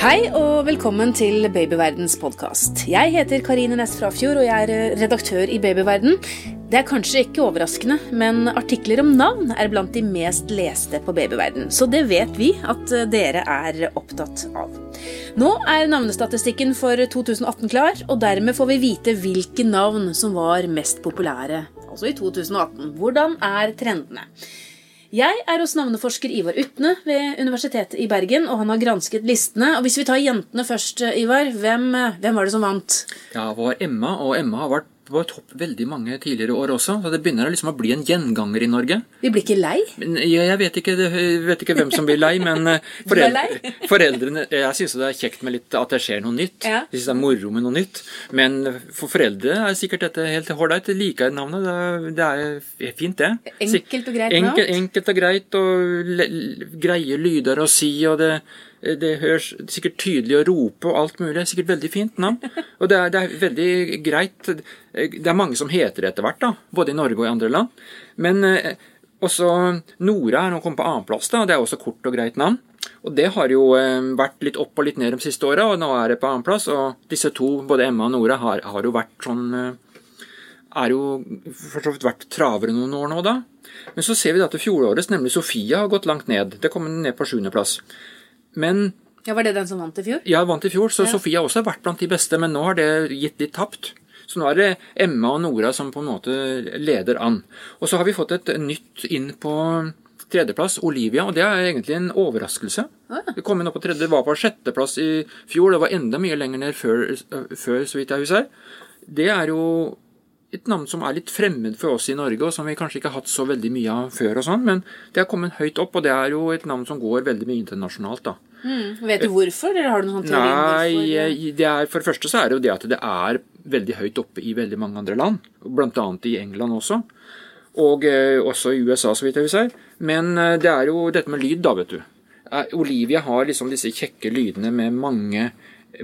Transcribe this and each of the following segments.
Hei og velkommen til Babyverdens podkast. Jeg heter Karine Næss Frafjord, og jeg er redaktør i Babyverden. Det er kanskje ikke overraskende, men artikler om navn er blant de mest leste på Babyverden, så det vet vi at eh, dere er opptatt av. Nå er navnestatistikken for 2018 klar, og dermed får vi vite hvilke navn som var mest populære, altså i 2018. Hvordan er trendene? Jeg er hos navneforsker Ivar Utne ved Universitetet i Bergen, og han har gransket listene. Og Hvis vi tar jentene først, Ivar, hvem, hvem var det som vant? Ja, det var Emma, og Emma har vært på topp veldig mange tidligere år også. Så det begynner liksom å bli en gjenganger i Norge. Vi blir ikke lei? Jeg, jeg vet, ikke, jeg vet ikke hvem som blir lei, men eh, foreldre, lei? foreldrene Jeg syns det er kjekt med litt, at det skjer noe nytt. Ja. Jeg synes det er moro med noe nytt. Men for foreldre er sikkert dette helt ålreit. Liker navnet. Det er, det fint, det. Enkelt og greit navn? Enkel, enkelt og greit, og le, greie lyder å si, og det det høres sikkert tydelig å rope og alt mulig. Er Sikkert veldig fint navn. Og det er, det er veldig greit. Det er mange som heter det etter hvert, da, både i Norge og i andre land. Men eh, også Nora er nå kommet på annenplass, da, det er også kort og greit navn. Og det har jo eh, vært litt opp og litt ned de siste åra, og nå er det på annenplass. Og disse to, både Emma og Nora, har, har jo vært sånn eh, er jo for så vidt vært travere noen år nå, da. Men så ser vi da at fjorårets, nemlig Sofia, har gått langt ned. Det kom ned på sjuendeplass. Men Ja, Var det den som vant i fjor? Ja, vant i fjor, så Ja. Sofia har også vært blant de beste, men nå har det gitt litt tapt. Så nå er det Emma og Nora som på en måte leder an. Og så har vi fått et nytt inn på tredjeplass, Olivia, og det er egentlig en overraskelse. Ah. Det kom inn opp på tredje, det var på sjetteplass i fjor, det var enda mye lenger ned før, før så vidt jeg husker. Det er jo et navn som er litt fremmed for oss i Norge, og som vi kanskje ikke har hatt så veldig mye av før, og sånn, men det har kommet høyt opp, og det er jo et navn som går veldig mye internasjonalt, da. Mm. Vet du hvorfor, eller har du noen teori om Nei, hvorfor? det er, for det første så er det jo det at det er veldig høyt oppe i veldig mange andre land. Annet i England også. Og eh, også i USA, så vidt jeg vil si. Men eh, det er jo dette med lyd, da, vet du. Eh, Olivia har liksom disse kjekke lydene med mange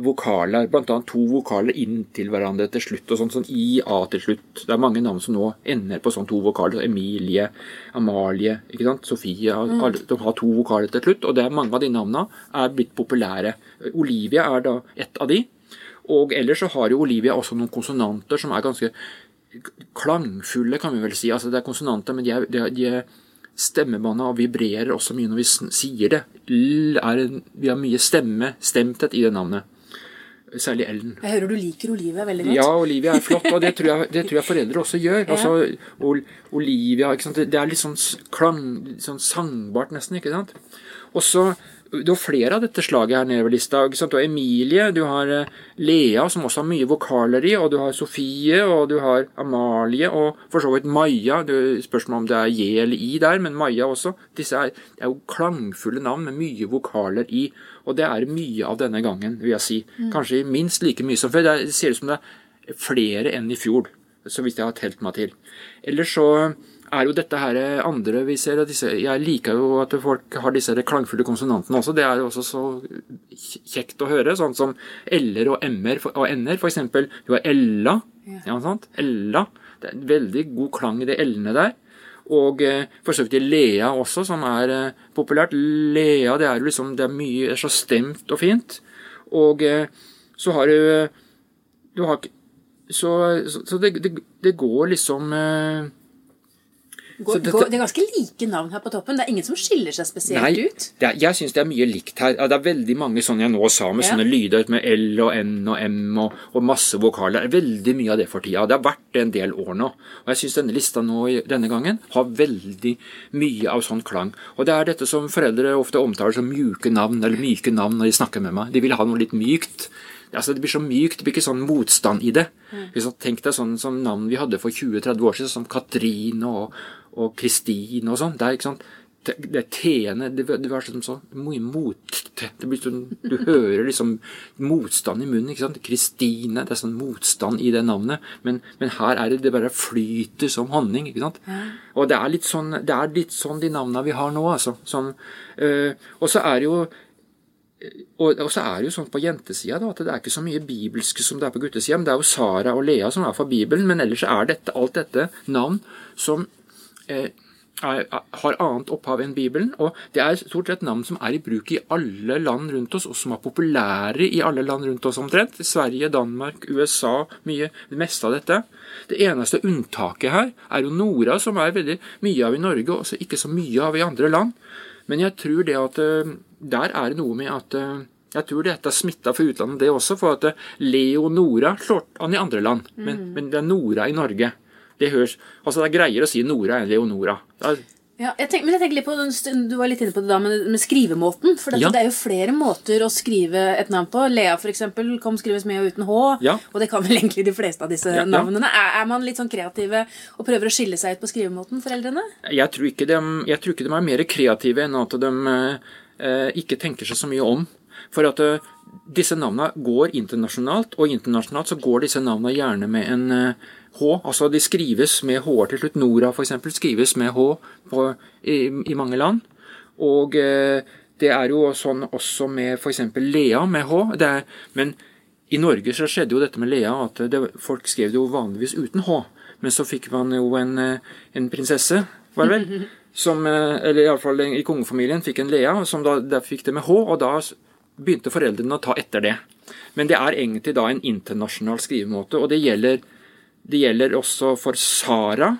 vokaler, annet to vokaler inntil hverandre til slutt, og sånn sånn A til slutt. Det er mange navn som nå ender på sånn to vokaler. Emilie, Amalie, ikke sant? Sofie. alle- De har to vokaler til slutt, og det er mange av de navnene er blitt populære. Olivia er da ett av de. Og ellers så har jo Olivia også noen konsonanter som er ganske klangfulle, kan vi vel si. Altså det er konsonanter, men de er, de er, de er stemmebåndet og vibrerer også mye når vi sier det. L er en, vi har mye stemme, stemthet i det navnet. Særlig L-en. Jeg hører du liker Olivia veldig godt. Ja, Olivia er flott, og det tror jeg, det tror jeg foreldre også gjør. Altså, Ol Olivia? Det er litt sånn klang, sånn sangbart nesten, ikke sant? Og så, du har flere av dette slaget her nedover lista. Ikke sant? Du har Emilie, du har eh, Lea, som også har mye vokaler i, og du har Sofie, og du har Amalie, og for så vidt Maja. Det spørs om det er J eller I der, men Maja også. Disse er, er jo klangfulle navn med mye vokaler i, og det er mye av denne gangen, vil jeg si. Kanskje minst like mye som før. Det ser ut som det er flere enn i fjor, så vidt jeg har telt meg til. Ellers så er jo dette her andre vi ser disse, Jeg liker jo at folk har disse klangfulle konsonantene også. Det er jo også så kjekt å høre. Sånn som l-er og m-er og n-er. For eksempel, du har Ella. Ja. sant? Ella. Det er en veldig god klang i de l-ene der. Og eh, for så vidt i Lea også, som er eh, populært. Lea, det er jo liksom Det er mye det er så stemt og fint. Og eh, så har du eh, Du har ikke Så, så, så det, det, det går liksom eh, Går, dette- går, det er ganske like navn her på toppen. Det er ingen som skiller seg spesielt Nei, ut. er, jeg syns det er mye likt her. Det er veldig mange sånne jeg nå sa, med Ja. sånne lyder med L og N og M og, og masse vokaler. Det er Veldig mye av det for tida. Det har vært det en del år nå. Og jeg syns denne lista nå denne gangen har veldig mye av sånn klang. Og det er dette som foreldre ofte omtaler som mjuke navn, eller myke navn når de snakker med meg. De vil ha noe litt mykt. Altså, det blir så mykt, det blir ikke sånn motstand i det. Du Tenk deg sånn som navn vi hadde for 20-30 år siden, som Katrine og, og Kristine og sånn. Det er ikke sant det er T-ene Det det var sånn så mye mot det blir sånn, Du hører liksom motstand i munnen. ikke sant Kristine, det er sånn motstand i det navnet. Men, men her er det det bare flyter som honning. ikke sant Og det er litt sånn det er litt sånn de navnene vi har nå, altså. Sånn, øh, og så er det jo og, og så er det jo sånn på jentesida da, at det er ikke så mye bibelske som det er på guttesida. Men det er jo Sara og Lea som er fra Bibelen. Men ellers er dette, alt dette navn som eh, har annet opphav enn Bibelen. Og det er stort sett navn som er i bruk i alle land rundt oss, og som er populære i alle land rundt oss omtrent. Sverige, Danmark, USA, mye, det meste av dette. Det eneste unntaket her er jo Nora, som er veldig mye av i Norge, og ikke så mye av i andre land. Men jeg tror det at eh, der er det noe med at eh, jeg tror dette er smitta for utlandet, det også. For at Leonora slår an i andre land, men, mm. men det er Nora i Norge. Det høres, altså det er greiere å si Nora enn Leonora. Er, ja, jeg tenker, men jeg tenker litt på, Du var litt inne på det da med, med skrivemåten. For ja. det er jo flere måter å skrive et navn på. Lea for eksempel, kan skrives med og uten H. Ja. Og det kan vel egentlig de fleste av disse navnene. Er, er, man litt sånn kreative og prøver å skille seg ut på skrivemåten, foreldrene? Jeg tror ikke de, jeg tror ikke de er mer kreative enn at de eh, ikke tenker seg så mye om. For at uh, disse navnene går internasjonalt, og internasjonalt så går disse navnene gjerne med en uh, H. Altså de skrives med H-er til slutt. Nora f.eks. skrives med H på, i, i, mange land. Og eh, det er jo sånn også med f.eks. Lea med H. Er, men i Norge så skjedde jo dette med Lea at det, folk skrev det jo vanligvis uten H. Men så fikk man jo en, en prinsesse, var det vel? Som, eller iallfall i kongefamilien fikk en Lea, som da, da fikk det med H. Og da begynte foreldrene å ta etter det. Men det er egentlig da en internasjonal skrivemåte, og det gjelder, det gjelder også for Sara.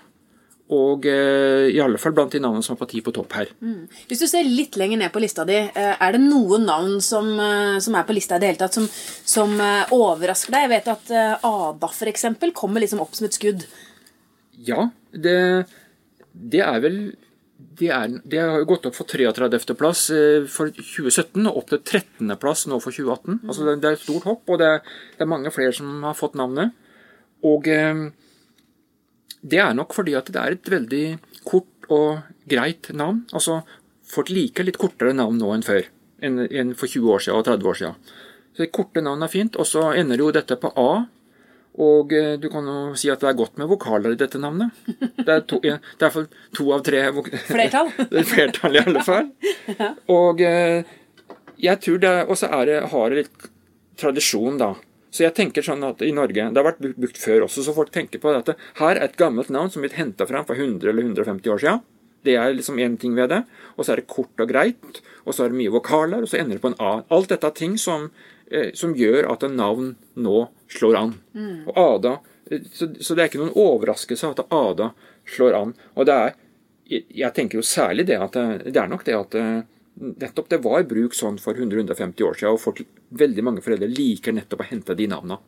Og eh, i alle fall blant de navnene som har parti på topp her. Mm. Hvis du ser litt lenger ned på lista di, eh, er det noen navn som, eh, som er på lista i det hele tatt, som, som eh, overrasker deg? Jeg vet at Ada f.eks. kommer liksom opp som et skudd. Ja, det, det er vel det, er, det, har jo gått opp for 33.-plass eh, for 2017 og opp til 13.-plass nå for 2018. Mm. Altså det, det, er et stort hopp, og det, det, er mange flere som har fått navnet. Og eh, det er nok fordi at det er et veldig kort og greit navn. Altså, Folk liker litt kortere navn nå enn før. Enn, for 20 år siden og 30 år siden. Så det Korte navnet er fint. Og så ender jo dette på A, og eh, du kan jo si at det er godt med vokaler i dette navnet. Det er, to, det er for to av tre Flertall. det er flertall, i alle fall. Og eh, jeg tror det også har det, litt tradisjon, da. Så jeg tenker sånn at i Norge Det har vært brukt før også, så folk tenker på at her er et gammelt navn som blitt henta fram for 100 eller 150 år siden. Det er liksom én ting ved det. Og så er det kort og greit. Og så er det mye vokaler, og så ender det på en A. Alt dette er ting som Eh, som gjør at en navn nå slår an. Mm. Og Ada, eh, så, så, det er ikke noen overraskelse at Ada slår an. Og det er, jeg tenker jo særlig det at det, det er nok det at eh, nettopp det var bruk sånn for 100-150 år siden, og folk, veldig mange foreldre liker nettopp å hente de navna.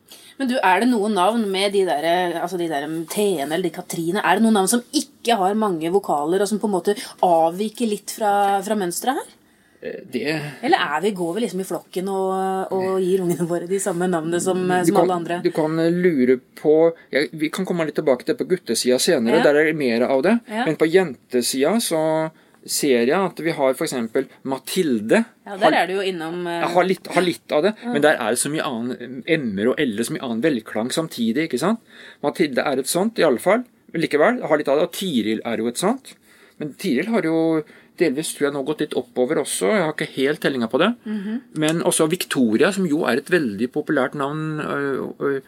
Men du, er det noen navn med de der, altså de der Tene eller de Katrine, er det noen navn som ikke har mange vokaler, og som på en måte avviker litt fra, fra mønsteret her? Eh, det Eller er vi, går vi liksom i flokken og, og gir ungene våre de samme navnene som, som kan, alle andre? Du kan lure på ja, Vi kan komme litt tilbake til det på guttesida senere, ja. der er det mer av det. Ja. Men på jentesida så ser jeg at vi har f.eks. Mathilde. Ja, Der er du jo innom uh... har, litt, har, litt, av det, men der er det så mye annen M-er og L-er, så mye annen velklang samtidig. ikke sant? Mathilde er et sånt, i alle fall. Likevel. Har litt av det. Og Tiril er jo et sånt. Men Tiril har jo delvis tror jeg nå gått litt oppover også. Jeg har ikke helt tellinga på det. Mm -hmm. Men også Victoria, som jo er et veldig populært navn, øh, øh,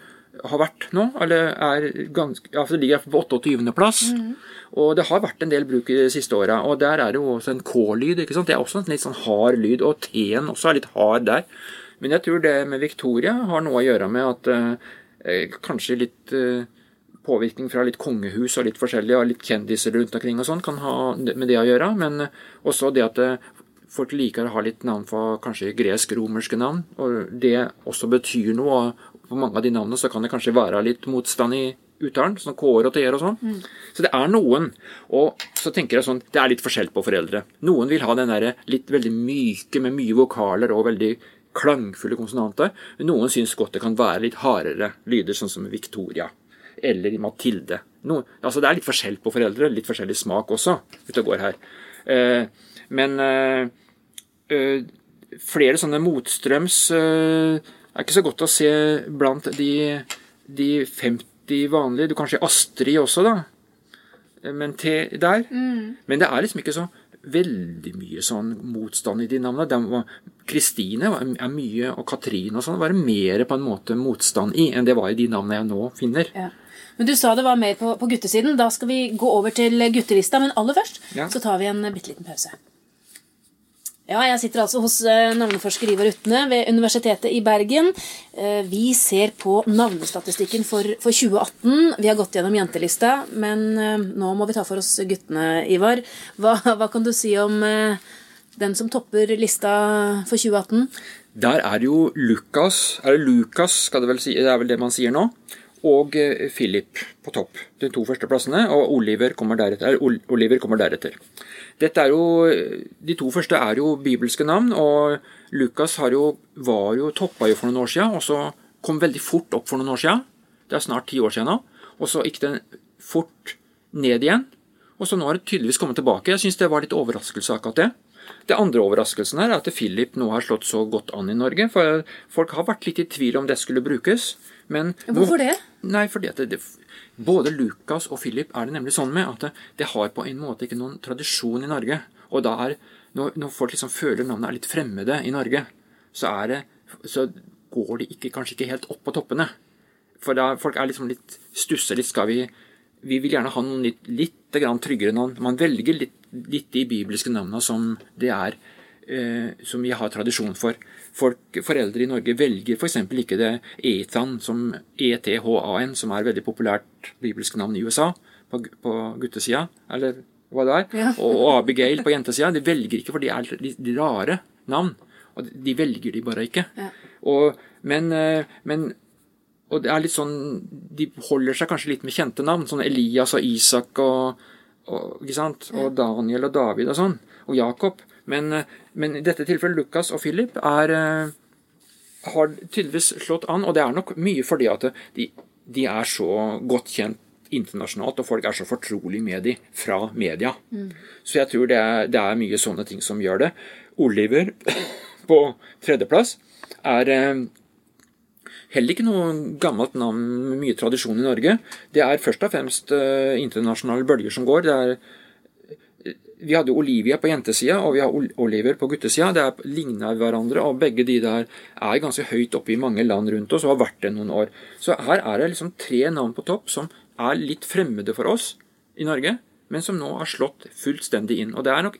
har vært nå. Eller er ganske altså Det ligger på 28.-plass. Mm. Og det har vært en del bruk de siste åra. Og der er det jo også en K-lyd. ikke sant? Det er også en litt sånn hard lyd. Og T-en også er litt hard der. Men jeg tror det med Victoria har noe å gjøre med at eh, kanskje litt påvirkning fra litt kongehus og litt forskjellig, og litt kjendiser rundt omkring og sånn, kan ha med det å gjøre. Men også det at eh, folk liker å ha litt navn for kanskje gresk-romerske navn. Og det også betyr noe. På mange av de navnene så kan det kanskje være litt motstand i uttalen, sånn K-er og T-er og sånn. Mm. Så det er noen. Og så tenker jeg sånn, det er litt forskjell på foreldre. Noen vil ha den derre litt veldig myke med mye vokaler og veldig klangfulle konsonanter. Noen syns godt det kan være litt hardere lyder, sånn som Victoria eller Mathilde. No, altså det er litt forskjell på foreldre, litt forskjellig smak også ute og går her. Eh, men eh, eh, flere sånne motstrøms eh, er ikke så godt å se blant de, de 50 vanlige. Du kan se Astrid også, da. Men til der. Mm. Men det er liksom ikke så veldig mye sånn motstand i de navnene. Kristine er mye, og Katrine og sånn, var det mer på en måte motstand i enn det var i de navnene jeg nå finner. Ja. Men du sa det var mer på, på guttesiden. Da skal vi gå over til guttelista, men aller først Ja. så tar vi en bitte liten pause. Ja, jeg sitter altså hos eh, navneforsker Ivar Utne ved Universitetet i Bergen. Eh, Vi ser på navnestatistikken for, for 2018. Vi har gått gjennom jentelista, men eh, nå må vi ta for oss guttene, Ivar. Hva, hva kan du si om den som topper lista for 2018? Der er jo Lukas, er det Lukas, skal det vel si, det er vel det man sier nå, og Philip på topp. De to første plassene, og Oliver kommer deretter. Oliver kommer deretter. Dette er jo, De to første er jo bibelske navn, og Lukas har jo, var jo, toppa jo for noen år siden, og så kom veldig fort opp for noen år siden. Det er snart ti år siden nå. Og så gikk det fort ned igjen. Og så nå har det tydeligvis kommet tilbake. Jeg syns det var litt overraskelse akkurat det. Det andre overraskelsen her er at Philip nå har slått så godt an i Norge. For folk har vært litt i tvil om det skulle brukes. Men Hvorfor det? Nei, fordi at det, både Lukas og Philip er det nemlig sånn med at det, det har på en måte ikke noen tradisjon i Norge. Og da er, når, når folk liksom føler navnet er litt fremmede i Norge, så, det, så går de ikke, kanskje ikke helt opp på toppene. For da folk er liksom litt stusser litt. Skal vi Vi vil gjerne ha noen litt, litt grann tryggere navn. Man velger litt, litt de bibelske navnene som det er eh, som vi har tradisjon for. Folk, foreldre i Norge velger f.eks. ikke det Ethan, som ETHAN, som er et veldig populært bibelsk navn i USA, på, på guttesida, eller hva det er, Ja. og, Abigail på jentesida. De velger ikke, for de er litt, rare navn. Og de- de velger de bare ikke. Ja. Og, men, eh, men og det er litt sånn De holder seg kanskje litt med kjente navn, sånn Elias og Isak og, og, ikke sant? og Daniel og David og sånn, og Jakob. Men, eh, men i dette tilfellet Lukas og Philip er, eh, har tydeligvis slått an, og det er nok mye fordi at de, de er så godt kjent internasjonalt, og folk er så fortrolig med de fra media. Så jeg tror det er, det er mye sånne ting som gjør det. Oliver på tredjeplass er eh, Heller ikke noe gammelt navn med mye tradisjon i Norge. Det er først og fremst eh, internasjonale bølger som går. Er, eh, vi hadde Olivia på jentesida, og vi har Oliver på guttesida. Det er ligner hverandre, og begge de der er ganske høyt oppe i mange land rundt oss og har vært det noen år. Så her er det liksom tre navn på topp som er litt fremmede for oss i Norge, men som nå har slått fullstendig inn. Og det er nok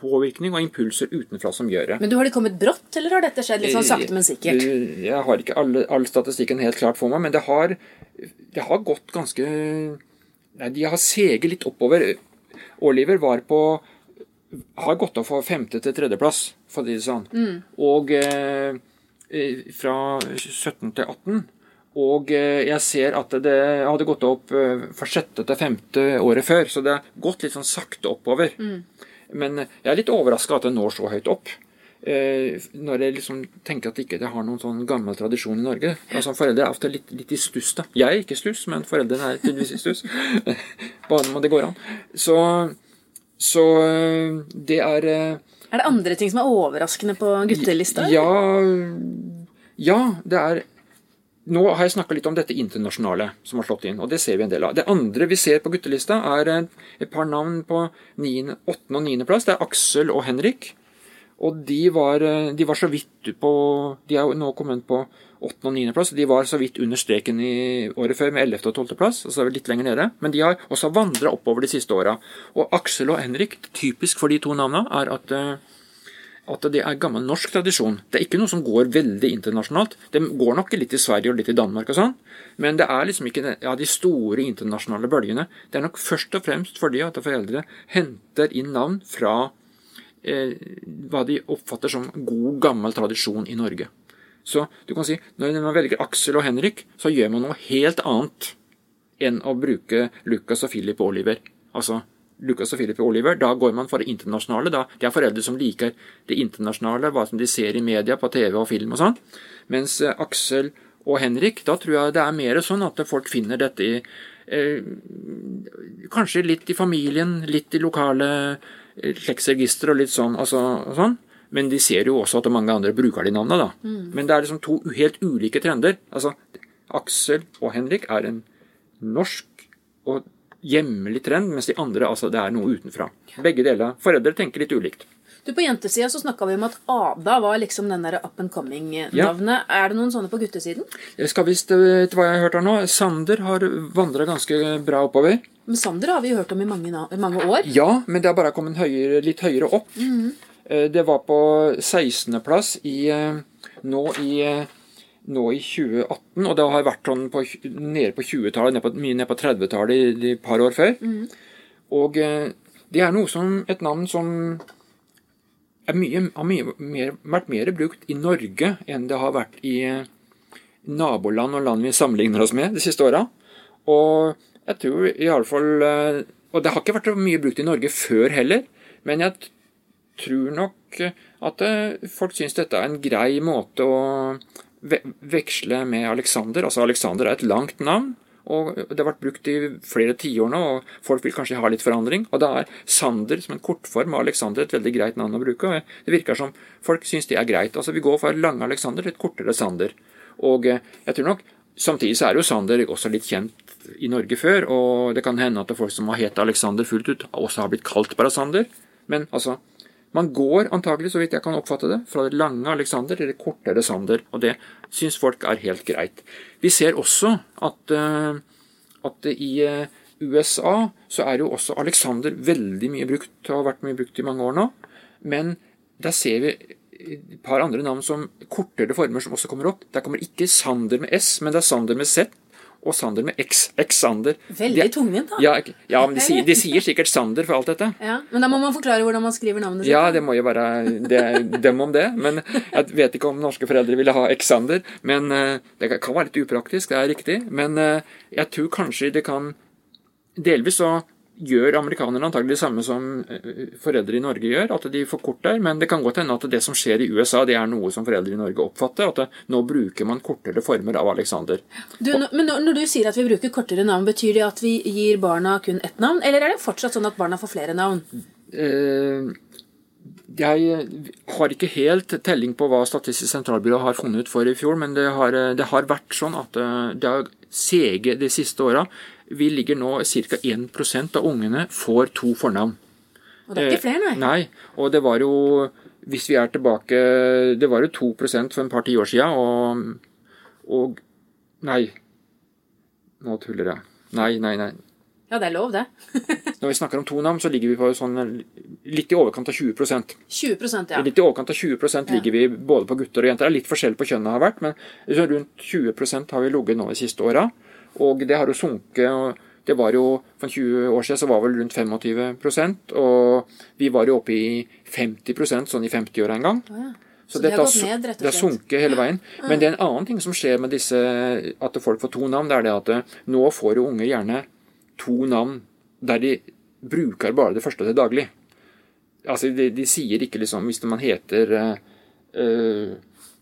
påvirkning og impulser utenfra som gjør det. Men du, Har det kommet brått, eller har dette skjedd litt sånn sakte, men sikkert? Eh, Jeg har ikke alle, all statistikken helt klart for meg, men det har, det har gått ganske Nei, de har seget litt oppover. Oliver var på har gått opp fra femte til tredjeplass, for å si det sånn. Og eh, fra 17 til 18. Og eh, jeg ser at det hadde gått opp eh, fra sjette til femte året før, så det har gått litt sånn sakte oppover. Men jeg er litt overraska at det når så høyt opp. Eh, når jeg liksom tenker at ikke det har noen sånn gammel tradisjon i Norge. Altså Foreldre er ofte litt, litt i stuss. da. Jeg er ikke i stuss, men foreldrene er tydeligvis i stuss. Bare når det går an. Så, så eh, det er eh, Er det andre ting som er overraskende på guttelista? ja, ja, det er Nå har jeg snakka litt om dette internasjonale som har slått inn, og det ser vi en del av. Det andre vi ser på guttelista, er eh, et par navn på 8. og 9. plass. Det er Aksel og Henrik. Og de var, eh, de var så vidt på De er nå kommet på 8. og 9. plass. De var så vidt under streken i året før med 11. og 12. plass. Og så er vi litt lenger nede. Men de har også vandra oppover de siste åra. Og Aksel og Henrik, typisk for de to navna, er at eh, at det er gammel norsk tradisjon. Det er ikke noe som går veldig internasjonalt. Det går nok litt i Sverige og litt i Danmark og sånn, men det er liksom ikke ja, de store internasjonale bølgene. Det er nok først og fremst fordi at foreldre henter inn navn fra eh, hva de oppfatter som god, gammel tradisjon i Norge. Så du kan si, når man velger Aksel og Henrik, så gjør man noe helt annet enn å bruke Lucas og Philip og Oliver. Altså Lucas og Philip og Oliver, da går man for det internasjonale. Da. Det er foreldre som liker det internasjonale, hva som de ser i media, på TV og film og sånn. Mens eh, Aksel og Henrik, da tror jeg det er mer sånn at folk finner dette i eh, Kanskje litt i familien, litt i lokale eh, slektsregistre og litt sånn. Altså, og sånn. Men de ser jo også at mange andre bruker de navnene, da. Men det er liksom to helt ulike trender. Altså, Aksel og Henrik er en norsk og hjemlig trend, mens de andre altså det er noe utenfra. Begge deler. Foreldre tenker litt ulikt. Du, På jentesida så snakka vi om at Ada var liksom den der up and coming-navnet. Er det noen sånne på guttesiden? Jeg skal visst, eh, etter hva jeg har hørt her nå, Sander har vandra ganske bra oppover. Men Sander har vi hørt om i mange, mange år. Ja, men det har bare kommet høyere, litt høyere opp. Eh, Det var på 16.-plass i, eh, nå i eh, nå i 2018, og det har vært sånn på, nede på 20-tallet, ned mye ned på 30-tallet i de par år før. Og eh, det er noe som, et navn som er mye, har mye mer, vært mer brukt i Norge enn det har vært i eh, naboland og land vi sammenligner oss med de siste åra. Og jeg tror iallfall Og det har ikke vært så mye brukt i Norge før heller, men jeg tror nok eh, at eh, folk syns dette er en grei måte å ve veksle med Alexander. Altså Alexander er et langt navn. Og Det har vært brukt i flere tiår nå, og folk vil kanskje ha litt forandring. Og da er Sander som en kortform av Alexander et veldig greit navn å bruke. og Det virker som folk syns det er greit. Altså Vi går fra lange Alexander til et kortere Sander. Og eh, jeg tror nok Samtidig så er jo Sander også litt kjent i Norge før, og det kan hende at det er folk som har hett Alexander fullt ut, også har blitt kalt bare Sander. Men altså man går antagelig, så vidt jeg kan oppfatte det, fra det lange Alexander til det kortere Sander. Og det syns folk er helt greit. Vi ser også at, eh, at i eh, USA så er jo også Alexander veldig mye brukt, og har vært mye brukt i mange år nå. Men der ser vi et par andre navn som kortere former som også kommer opp. Der kommer ikke Sander med S, men det er Sander med Z. Og Sander med X. X-Sander. Veldig tungvint, da. Ja, ja, men de sier, de sier sikkert Sander for alt dette. Ja, Men da må man forklare hvordan man skriver navnet sitt. Ja, det må jo være det, dem om det. Men jeg vet ikke om norske foreldre ville ha X-Sander. Men eh, Det kan være litt upraktisk, det er riktig. Men eh, jeg tror kanskje det kan Delvis så gjør amerikanerne antagelig det samme som eh, foreldre i Norge gjør, at de forkorter. Men det kan godt hende at det som skjer i USA, det er noe som foreldre i Norge oppfatter. At det, nå bruker man kortere former av Alexander. Du, men når- du sier at vi bruker kortere navn, betyr det at vi gir barna kun ett navn? Eller er det fortsatt sånn at barna får flere navn? Eh, jeg har ikke helt telling på hva Statistisk sentralbyrå har funnet ut for i fjor, men det har, det har vært sånn at eh, det har seget de siste åra Vi ligger nå ca. 1% av ungene får to fornavn. Og det er ikke flere, nei. Eh, Nei, og det var jo Hvis vi er tilbake Det var jo 2 for en par-ti år sia, og, og Nei. Nå tuller jeg. Nei, nei, nei. Ja, det er lov, det. Når vi snakker om to navn, så ligger vi på sånn litt i overkant av 20% 20% ja. Litt i overkant av 20% ligger vi både på gutter og jenter. Det er litt forskjell på kjønnet har vært, men rundt 20% har vi ligget nå de siste åra. Og det har jo sunket. og det var jo, For 20 år siden så var vel rundt 25% og vi var jo oppe i 50% sånn i 50-åra en gang. Ja. Så, Så det har gått ned, rett og slett. det har sunket hele veien. Men det er en annen ting som skjer med disse, at folk får to navn. Det er det at eh, nå får jo unge gjerne to navn der de bruker bare det første til daglig. Altså, de, de sier ikke liksom Hvis man heter hva-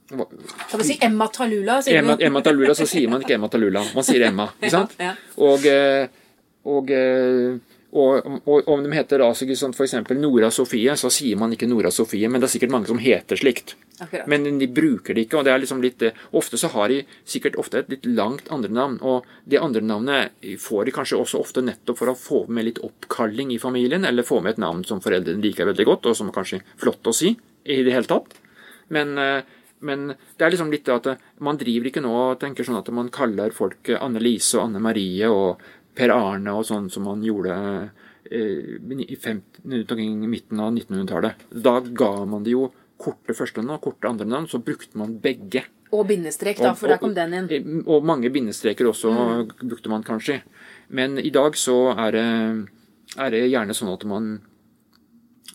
Kan man si Emma Talula? Sier Emma? Emma Talula, så sier man ikke Emma Talula. Man sier Emma. ikke sant? Ja, Og, eh, og, eh, og, og om de heter da sånn, eksempel Nora Sofie, så sier man ikke Nora Sofie, men det er sikkert mange som heter slikt. Akkurat. Men de bruker det ikke. og det er liksom litt, eh, Ofte så har de sikkert ofte et litt langt andre navn. Og det andre navnet får de kanskje også ofte nettopp for å få med litt oppkalling i familien, eller få med et navn som foreldrene liker veldig godt, og som er kanskje flott å si i det hele tatt. Men, men det er liksom litt det at eh, man driver ikke nå og tenker sånn at man kaller folk eh, Anne Lise og Anne Marie og Per Arne og sånn som man gjorde eh, i midten av 1900-tallet. Da ga man det jo korte første navn og korte andre navn, så brukte man begge. Og bindestrek, da, for der kom den inn. Og mange bindestreker også brukte man kanskje. Men i dag så er det, er det gjerne sånn at man,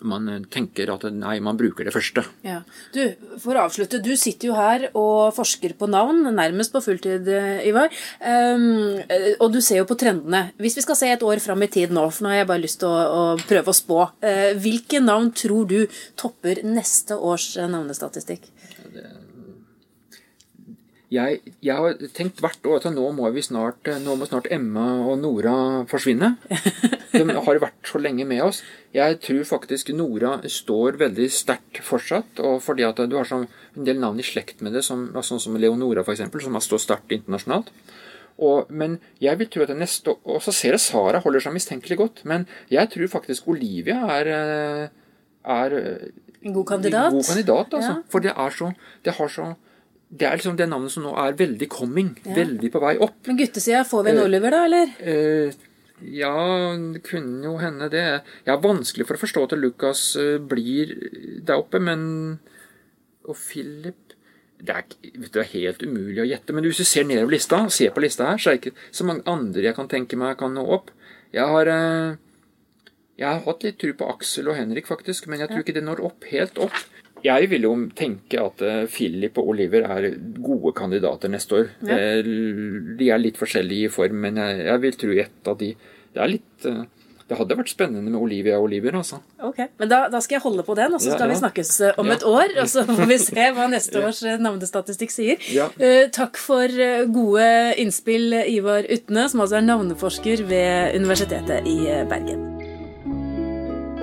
man tenker at nei, man bruker det første. Ja. Du, for å avslutte, du sitter jo her og forsker på navn, nærmest på fulltid, eh, Ivar. Um, eh, og du ser jo på trendene. Hvis vi skal se et år fram i tid nå, for nå har jeg bare lyst til å, å prøve å spå, Uh, hvilke navn tror du topper neste års eh, navnestatistikk? Jeg, jeg har tenkt hvert år at nå må vi snart, nå må snart Emma og Nora forsvinne. De har vært så lenge med oss. Jeg tror faktisk Nora står veldig sterkt fortsatt. og fordi at du har sånn en del navn i slekt med det, som, sånn som Leonora f.eks., som har stått sterkt internasjonalt. Og, men jeg vil tro at det neste Og så ser jeg Sara holder seg mistenkelig godt. Men jeg tror faktisk Olivia er, eh, er En god kandidat? God kandidat, altså. Ja. For det så Det har så det er liksom det navnet som nå er veldig coming. Veldig på vei opp. Men guttesida, får vi en Oliver, da, eller? Eh, ja, det kunne jo hende det. Jeg har vanskelig for å forstå at Lucas eh, blir der oppe, men Og Philip det er, vet du, det er helt umulig å gjette. Men hvis du ser nedover lista, ser på lista her, så er det ikke så mange andre jeg kan tenke meg kan nå opp. Jeg har eh, jeg har hatt litt tro på Aksel og Henrik, faktisk, men jeg tror ikke det når opp helt opp. Jeg vil jo tenke at eh, Philip og Oliver er gode kandidater neste år. Ja. Eh, De er litt forskjellige i form, men jeg, jeg vil tro ett av de Det er litt eh, Det hadde vært spennende med Olivia og Oliver, altså. Ok, Men da, da skal jeg holde på den, og så Ja, skal vi snakkes om Ja. et år. Og så får vi se hva neste års navnestatistikk sier. Ja. Eh, takk for gode innspill, Ivar Utne, som altså er navneforsker ved Universitetet i Bergen.